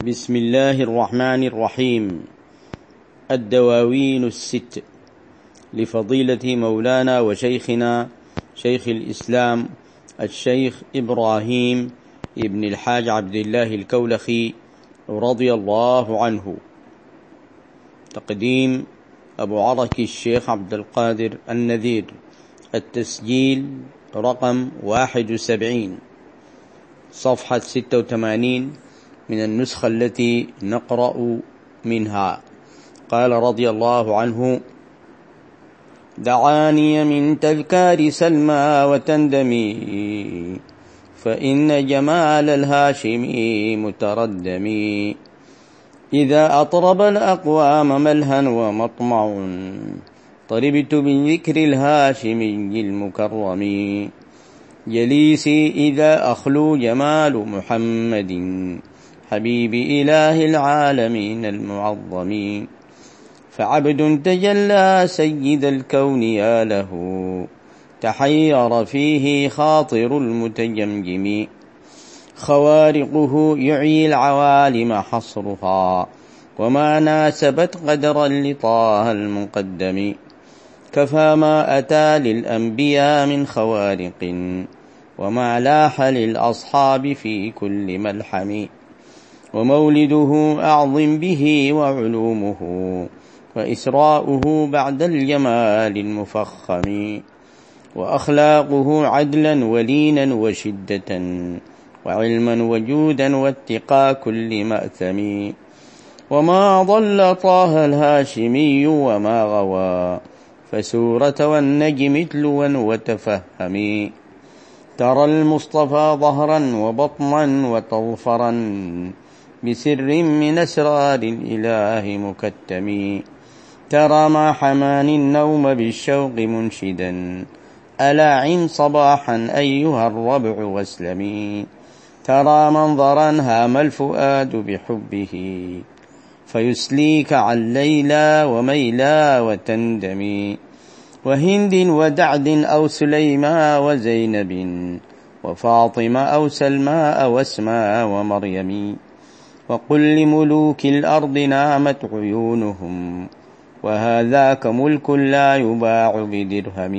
بسم الله الرحمن الرحيم. الدواوين الست. لفضيلة مولانا وشيخنا شيخ الإسلام الشيخ إبراهيم ابن الحاج عبد الله الكولخي رضي الله عنه. تقديم أبو عرك الشيخ عبد القادر النذير. التسجيل رقم واحد وسبعين. صفحة ستة وثمانين. من النسخة التي نقرأ منها. قال رضي الله عنه دعاني من تذكار سلمى وتندمي فإن جمال الهاشمي متردمي. إذا أطرب الأقوام ملها ومطمع طربت من ذكر الهاشمي المكرم. جليسي إذا أخلو جمال محمد حبيب إله العالمين المعظم فعبد تجلى سيد الكون يا له. تحير فيه خاطر المتجمجم. خوارقه يعي العوالم حصرها. وما ناسبت قدرا لطه المقدم. كفى ما أتى للأنبياء من خوارق. وما لاح للأصحاب في كل ملحم. ومولده أعظم به وعلومه وإسراؤه بعد الجمال المفخم وأخلاقه عدلا ولينا وشدة وعلما وجودا واتقى كل مأثم وما ضل طه الهاشمي وما غوى فسورة والنجم تلوا وتفهمي ترى المصطفى ظهرا وبطنا وتظفرا بسر من أسرار الإله مكتم ترى ما حماني النوم بالشوق منشدا. ألاعن صباحا أيها الربع واسلمي. ترى منظرا هام الفؤاد بحبه. فيسليك عن ليلى وميلى وتندمي. وهند ودعد أو سليما وزينب. وفاطمة أو سلماء واسماء ومريم. وقل لملوك الأرض نامت عيونهم وهذاك ملك لا يباع بدرهم.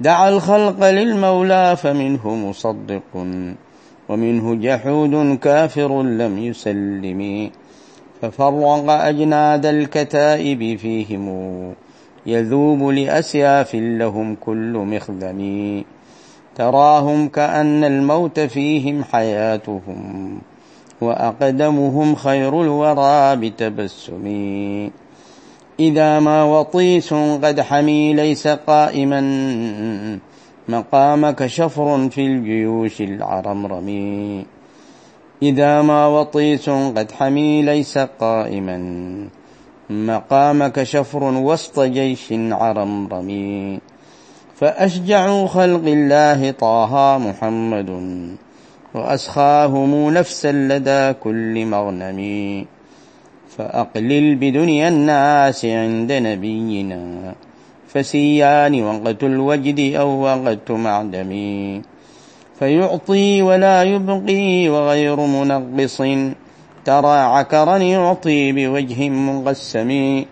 دعا الخلق للمولى فمنه مصدق ومنه جحود كافر لم يسلم. ففرق أجناد الكتائب فيهم يذوب لأسياف لهم كل مخدم تراهم كأن الموت فيهم حياتهم. وأقدمهم خير الورى بتبسم. إذا ما وطيس قد حمي ليس قائما مقامك شفر في الجيوش العرمرم إذا ما وطيس قد حمي ليس قائما مقامك شفر وسط جيش عرمرم فأشجع خلق الله طه محمد وأسخاهم نفسا لدى كل مغنم. فأقلل بدنيا الناس عند نبينا. فسيان وقت الوجد أو وقت معدم. فيعطي ولا يبقي وغير منقص ترى عكرا يعطي بوجه مقسم.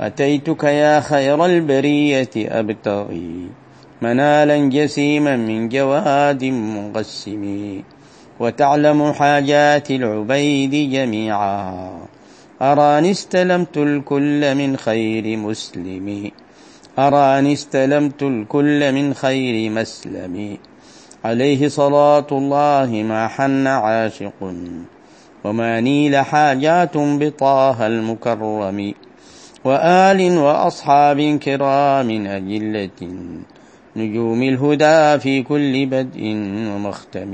أتيتك يا خير البرية أبتغي. منالا جسيما من جواد مقسم وتعلم حاجات العبيد جميعا. أراني استلمت الكل من خير مسلم. أراني استلمت الكل من خير مسلم. عليه صلاة الله ما حن عاشق وما نيل حاجات بطه المكرم. وآل وأصحاب كرام أجلة. نجوم الهدى في كل بدء ومختم.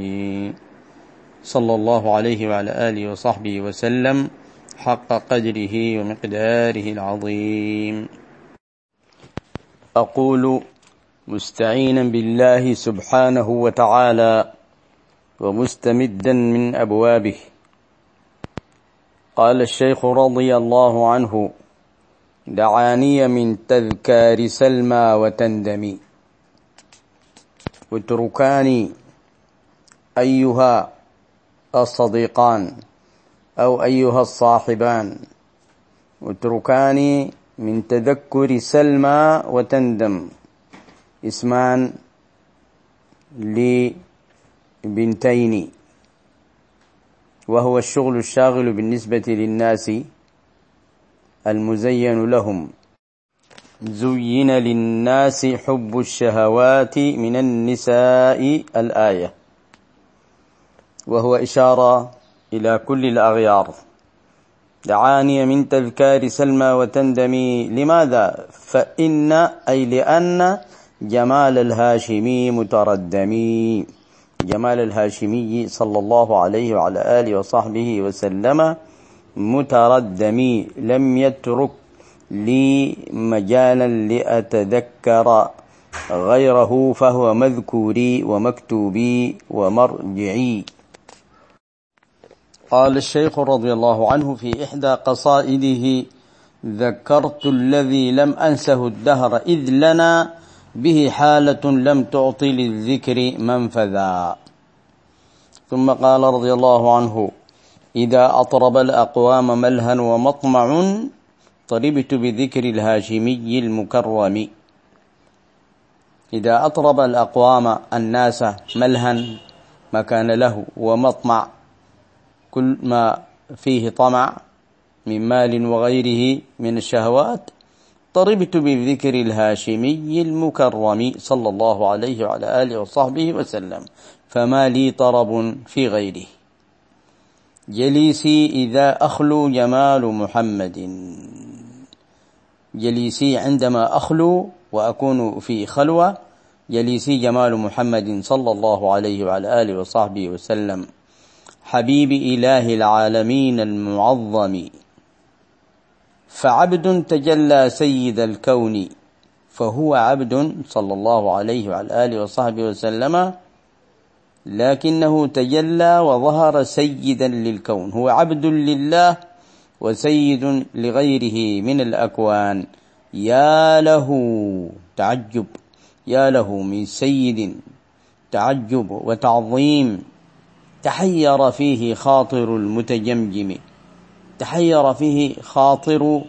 صلى الله عليه وعلى آله وصحبه وسلم حق قدره ومقداره العظيم. أقول مستعينا بالله سبحانه وتعالى ومستمدا من أبوابه. قال الشيخ رضي الله عنه دعاني من تذكار سلمى وتندمي واتركاني أيها الصديقان أو أيها الصاحبان. اتركان من تذكر سلمى وتندم. اسمان لبنتين. وهو الشغل الشاغل بالنسبة للناس المزين لهم. زين للناس حب الشهوات من النساء الآية وهو إشارة إلى كل الأغيار دعاني من تذكار سلمى وتندمي لماذا؟ فإن أي لأن جمال الهاشمي متردمي جمال الهاشمي صلى الله عليه وعلى آله وصحبه وسلم متردمي لم يترك لي مجالا لأتذكر غيره فهو مذكوري ومكتوبي ومرجعي. قال الشيخ رضي الله عنه في إحدى قصائده ذكرت الذي لم أنسه الدهر إذ لنا به حالة لم تعطي للذكر منفذا. ثم قال رضي الله عنه إذا أطرب الأقوام ملها ومطمع طربت بذكر الهاشمي المكرم. إذا أطرب الأقوام الناس ملها ما كان له ومطمع. كل ما فيه طمع من مال وغيره من الشهوات. طربت بذكر الهاشمي المكرم صلى الله عليه وعلى آله وصحبه وسلم. فما لي طرب في غيره. جليسي إذا أخلو جمال محمد. جليسي عندما أخلو وأكون في خلوة جليسي جمال محمد صلى الله عليه وعلى آله وصحبه وسلم. حبيب إله العالمين المعظم. فعبد تجلى سيد الكون فهو عبد صلى الله عليه وعلى آله وصحبه وسلم. لكنه تجلى وظهر سيدا للكون. هو عبد لله وسيد لغيره من الأكوان. يا له تعجب. يا له من سيد تعجب وتعظيم. تحير فيه خاطر المتجمجم. تحير فيه خاطر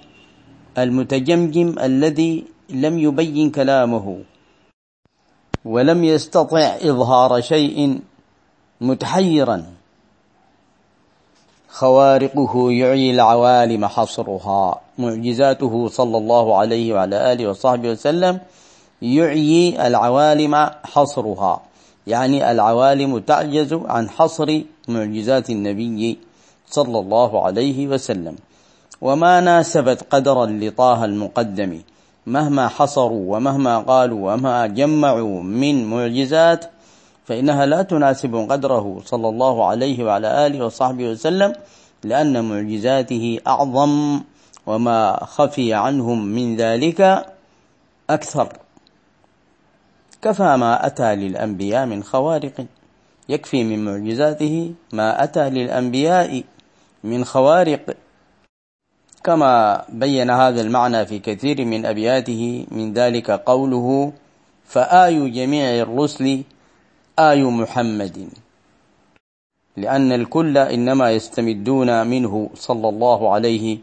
المتجمجم الذي لم يبين كلامه. ولم يستطع إظهار شيء متحيرا. خوارقه يعي العوالم حصرها. معجزاته صلى الله عليه وعلى آله وصحبه وسلم يعيي العوالم حصرها. يعني العوالم تعجز عن حصر معجزات النبي صلى الله عليه وسلم. وما ناسبت قدرا لطه المقدم. مهما حصروا ومهما قالوا وما جمعوا من معجزات فإنها لا تناسب قدره صلى الله عليه وعلى آله وصحبه وسلم لأن معجزاته أعظم وما خفي عنهم من ذلك أكثر. كفى ما أتى للأنبياء من خوارق يكفي من معجزاته ما أتى للأنبياء من خوارق. كما بين هذا المعنى في كثير من أبياته من ذلك قوله فآي جميع الرسل آي محمد. لأن الكل إنما يستمدون منه صلى الله عليه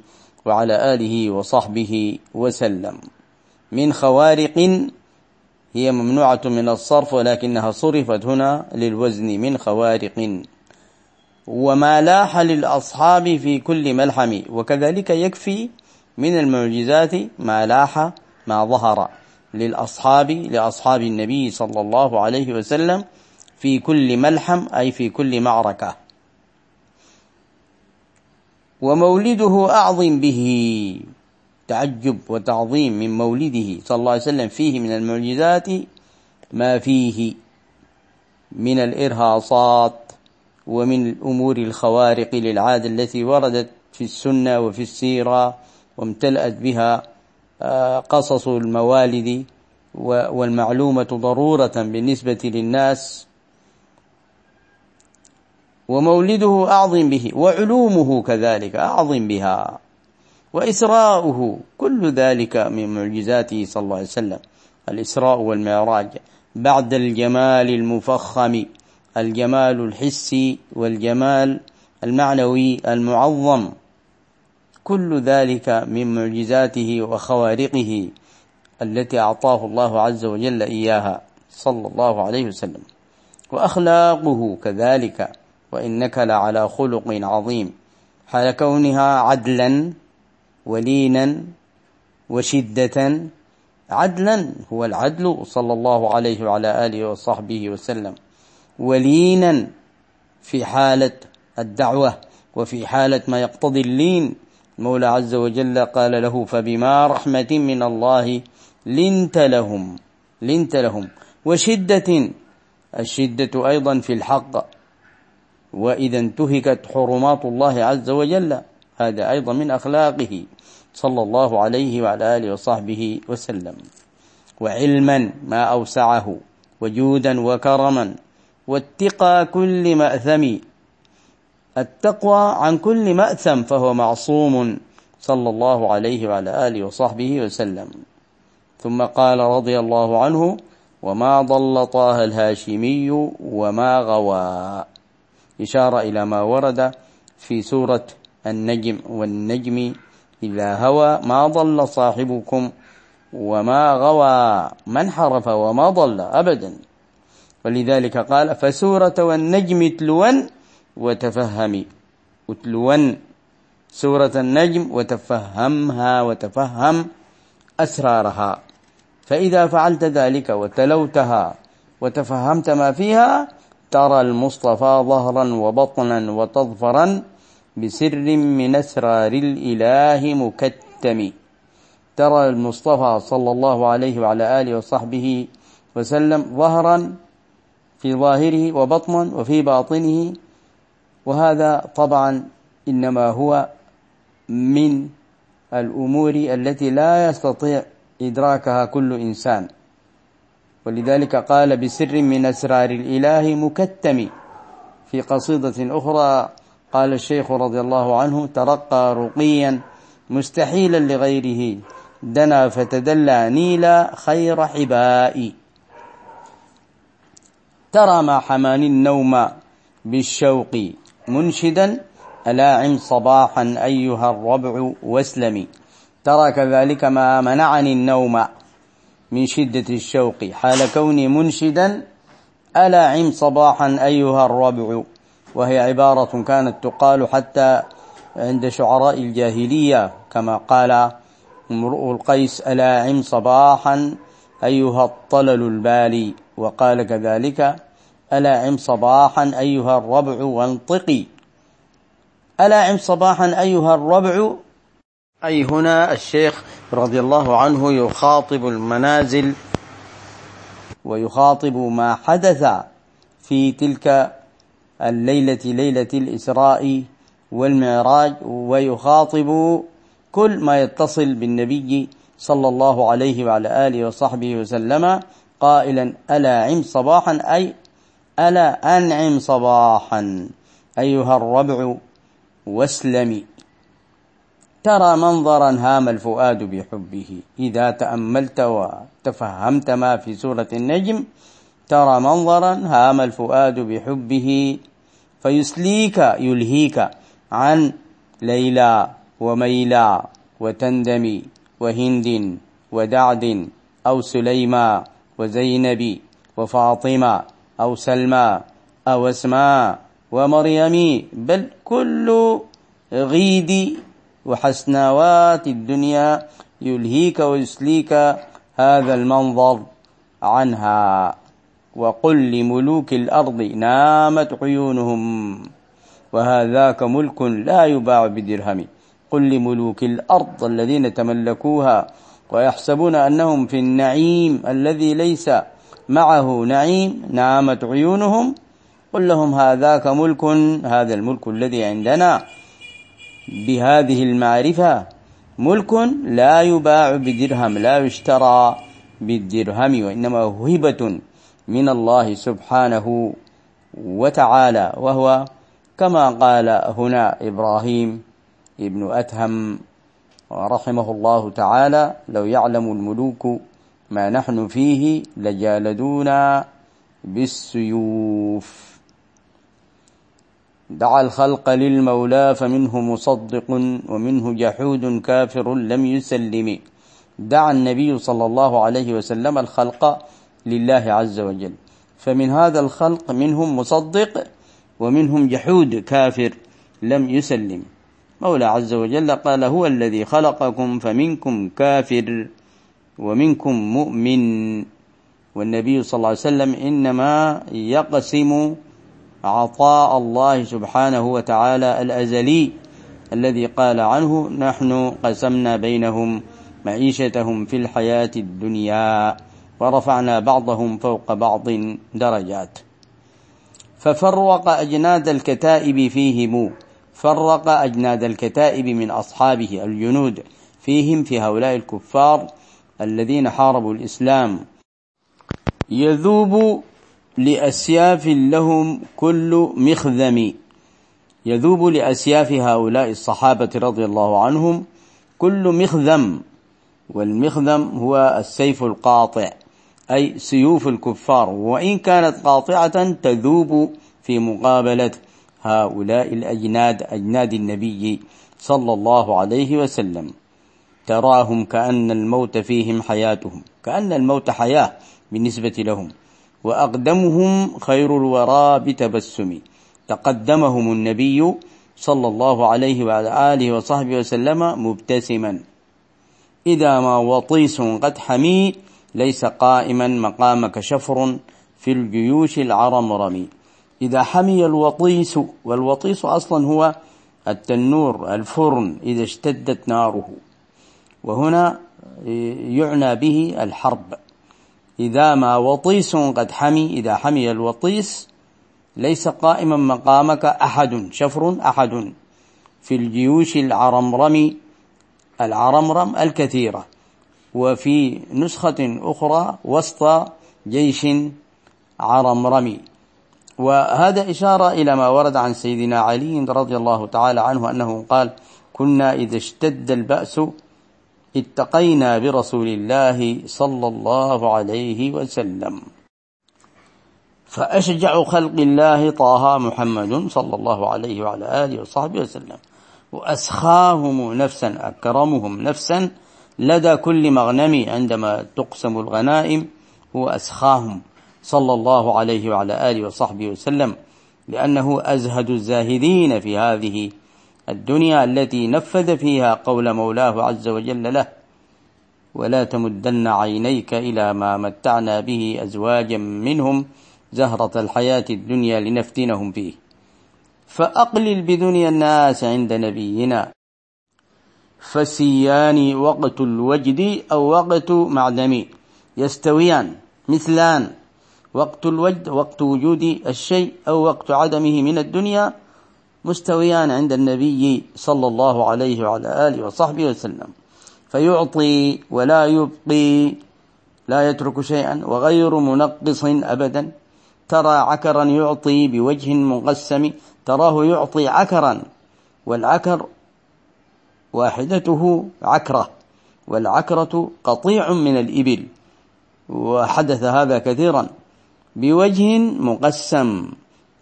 وعلى آله وصحبه وسلم. من خوارق هي ممنوعة من الصرف ولكنها صرفت هنا للوزن. من خوارق وما لاح للأصحاب في كل ملحم وكذلك يكفي من المعجزات ما لاح ما ظهر للأصحاب لأصحاب النبي صلى الله عليه وسلم. في كل ملحم أي في كل معركة. ومولده أعظم به تعجب وتعظيم من مولده صلى الله عليه وسلم. فيه من المعجزات ما فيه من الإرهاصات ومن الأمور الخوارق للعادة التي وردت في السنة وفي السيرة وامتلأت بها آه، قصص الموالد والمعلومة ضرورة بالنسبة للناس. ومولده أعظم به وعلومه كذلك أعظم بها وإسراؤه كل ذلك من معجزاته صلى الله عليه وسلم. الإسراء والمعراج بعد الجمال المفخم الجمال الحسي والجمال المعنوي المعظم كل ذلك من معجزاته وخوارقه التي أعطاه الله عز وجل إياها صلى الله عليه وسلم. وأخلاقه كذلك وإنك لعلى خلق عظيم. حال كونها عدلا ولينا وشدة. عدلا هو العدل صلى الله عليه وعلى آله وصحبه وسلم. ولينا في حالة الدعوة وفي حالة ما يقتضي اللين. المولى عز وجل قال له فبما رحمة من الله لنت لهم لنت لهم. وشدة الشدة أيضا في الحق. وإذا انتهكت حرمات الله عز وجل هذا أيضا من أخلاقه صلى الله عليه وعلى آله وصحبه وسلم. وعلما ما أوسعه وجودا وكرما واتقى كل مأثم. التقوى عن كل مأثم فهو معصوم صلى الله عليه وعلى آله وصحبه وسلم. ثم قال رضي الله عنه وما ضل طه الهاشمي وما غوى إشارة إلى ما ورد في سورة النجم والنجم إذا هوى ما ضل صاحبكم وما غوى ما انحرف وما ضل أبدا. ولذلك قال فسورة والنجم تلون وتفهمي اتلون. سورة النجم وتفهمها وتفهم أسرارها. فإذا فعلت ذلك وتلوتها وتفهمت ما فيها ترى المصطفى ظهرا وبطنا وتظفرا بسر من أسرار الإله مكتم. ترى المصطفى صلى الله عليه وعلى آله وصحبه وسلم ظهرا في ظاهره وبطنا وفي باطنه وهذا طبعا إنما هو من الأمور التي لا يستطيع إدراكها كل إنسان. ولذلك قال بسر من أسرار الإله مكتم في قصيدة أخرى قال الشيخ رضي الله عنه ترقى رقيا مستحيلا لغيره دنا فتدلى نيلا خير حبائي ترى ما حماني النوم بالشوق منشدا ألاعم صباحا أيها الربع واسلمي ترى كذلك ما منعني النوم من شدة الشوق. حال كوني منشدا ألاعم صباحا أيها الربع. وهي عبارة كانت تقال حتى عند شعراء الجاهلية كما قال امرؤ القيس ألاعم صباحا أيها الطلل البالي. وقال كذلك ألاعم صباحا أيها الربع وانطقي. ألاعم صباحا أيها الربع أي هنا الشيخ رضي الله عنه يخاطب المنازل ويخاطب ما حدث في تلك الليلة ليلة الإسراء والمعراج ويخاطب كل ما يتصل بالنبي صلى الله عليه وعلى آله وصحبه وسلم قائلا ألا عم صباحا؟ أي ألا أنعم صباحا. أيها الربع واسلمي. ترى منظرا هام الفؤاد بحبه. إذا تأملت وتفهمت ما في سورة النجم ترى منظرا هام الفؤاد بحبه. فيسليك يلهيك عن ليلى وميلى وتندمي وهند ودعد أو سليمى وزينب وفاطمة أو سلمى أو أسماء ومريم. بل كل غيد وحسناوات الدنيا يلهيك ويسليك هذا المنظر عنها. وقل لملوك الأرض نامت عيونهم وهذاك ملك لا يباع بدرهم. قل لملوك الأرض الذين تملكوها ويحسبون أنهم في النعيم الذي ليس معه نعيم نامت عيونهم. قل لهم هذاك ملك هذا الملك الذي عندنا. بهذه المعرفة ملك لا يباع بدرهم لا يشترى بالدرهم وإنما هبة من الله سبحانه وتعالى وهو كما قال هنا إبراهيم ابن أتهم رحمه الله تعالى لو يعلم الملوك ما نحن فيه لجالدونا بالسيوف دعا الخلق للمولى فمنه مصدق ومنه جحود كافر لم يسلم. دعا النبي صلى الله عليه وسلم الخلق لله عز وجل. فمن هذا الخلق منهم مصدق ومنهم جحود كافر لم يسلم. مولى عز وجل قال هو الذي خلقكم فمنكم كافر ومنكم مؤمن. والنبي صلى الله عليه وسلم إنما يقسم عطاء الله سبحانه وتعالى الأزلي الذي قال عنه نحن قسمنا بينهم معيشتهم في الحياة الدنيا ورفعنا بعضهم فوق بعض درجات. ففرق أجناد الكتائب فيهم فرق أجناد الكتائب من أصحابه الجنود فيهم في هؤلاء الكفار الذين حاربوا الإسلام. يذوب لأسياف لهم كل مخذم يذوب لأسياف هؤلاء الصحابة رضي الله عنهم كل مخذم والمخذم هو السيف القاطع أي سيوف الكفار. وإن كانت قاطعة تذوب في مقابلة هؤلاء الأجناد أجناد النبي صلى الله عليه وسلم. تراهم كأن الموت فيهم حياتهم كأن الموت حياة بالنسبة لهم. وأقدمهم خير الورى بتبسم. تقدمهم النبي صلى الله عليه وعلى آله وصحبه وسلم مبتسما. إذا ما وطيس قد حمي ليس قائما مقامك شفر في الجيوش العرمرم إذا حمي الوطيس والوطيس أصلا هو التنور الفرن إذا اشتدت ناره. وهنا يعنى به الحرب. إذا ما وطيس قد حمي إذا حمي الوطيس ليس قائما مقامك أحد شفر أحد. في الجيوش العرمرم العرمرم الكثيرة. وفي نسخة أخرى وسط جيش عرمرمي وهذا إشارة إلى ما ورد عن سيدنا علي رضي الله تعالى عنه أنه قال كنا إذا اشتد البأس اتقينا برسول الله صلى الله عليه وسلم. فأشجع خلق الله طه محمد صلى الله عليه وعلى آله وصحبه وسلم. وأسخاهم نفسا أكرمهم نفسا لدى كل مغنم عندما تقسم الغنائم. هو أسخاهم صلى الله عليه وعلى آله وصحبه وسلم لأنه أزهد الزاهدين في هذه الدنيا التي نفذ فيها قول مولاه عز وجل له ولا تمدن عينيك إلى ما متعنا به أزواجا منهم زهرة الحياة الدنيا لنفتنهم فيه. فأقلل بدنيا الناس عند نبينا. فسيان وقت الوجد أو وقت معدم. يستويان مثلان. وقت الوجد وقت وجود الشيء أو وقت عدمه من الدنيا مستويان عند النبي صلى الله عليه وعلى آله وصحبه وسلم. فيعطي ولا يبقي لا يترك شيئا وغير منقص أبدا. ترى عكرا يعطي بوجه مقسم تراه يعطي عكرا والعكر واحدته عكرة والعكرة قطيع من الإبل. وحدث هذا كثيرا بوجه مقسم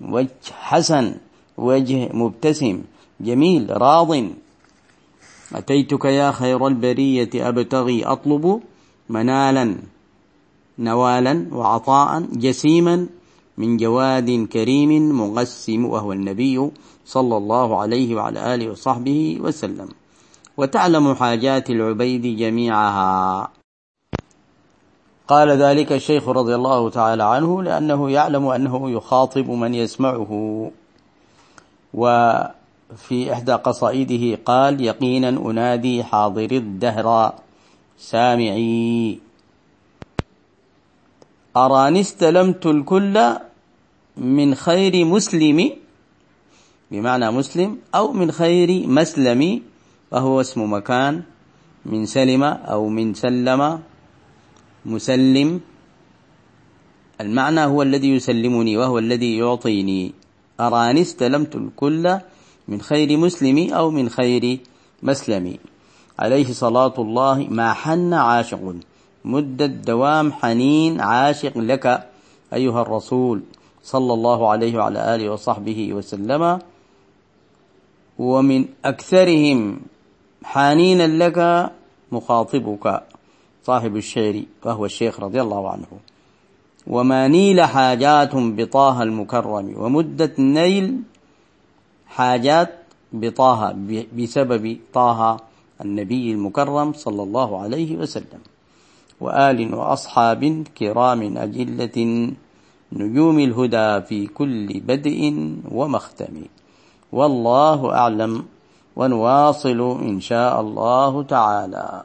وجه حسن. وجه مبتسم جميل راض. أتيتك يا خير البرية أبتغي أطلب منالا نوالا وعطاء جسيما من جواد كريم مقسم وهو النبي صلى الله عليه وعلى آله وصحبه وسلم. وتعلم حاجات العبيد جميعها. قال ذلك الشيخ رضي الله تعالى عنه لأنه يعلم أنه يخاطب من يسمعه. وفي إحدى قصائده قال يقينا أنادي حاضر الدهر سامعي. أراني استلمت الكل من خير مسلم؟ بمعنى مسلم أو من خير مسلم وهو اسم مكان من سلم أو من سلم مسلم. المعنى هو الذي يسلمني وهو الذي يعطيني. أراني استلمت الكل من خير مسلم أو من خير مسلم. عليه صلاة الله ما حن عاشق. مدة دوام حنين عاشق لك أيها الرسول صلى الله عليه وعلى آله وصحبه وسلم. ومن أكثرهم حانينا لك مخاطبك صاحب الشعر وهو الشيخ رضي الله عنه. وما نيل حاجات بطه المكرم ومدة نيل حاجات بطه بسبب طه النبي المكرم صلى الله عليه وسلم وآل وأصحاب كرام أجلة نجوم الهدى في كل بدء ومختم والله أعلم ونواصل إن شاء الله تعالى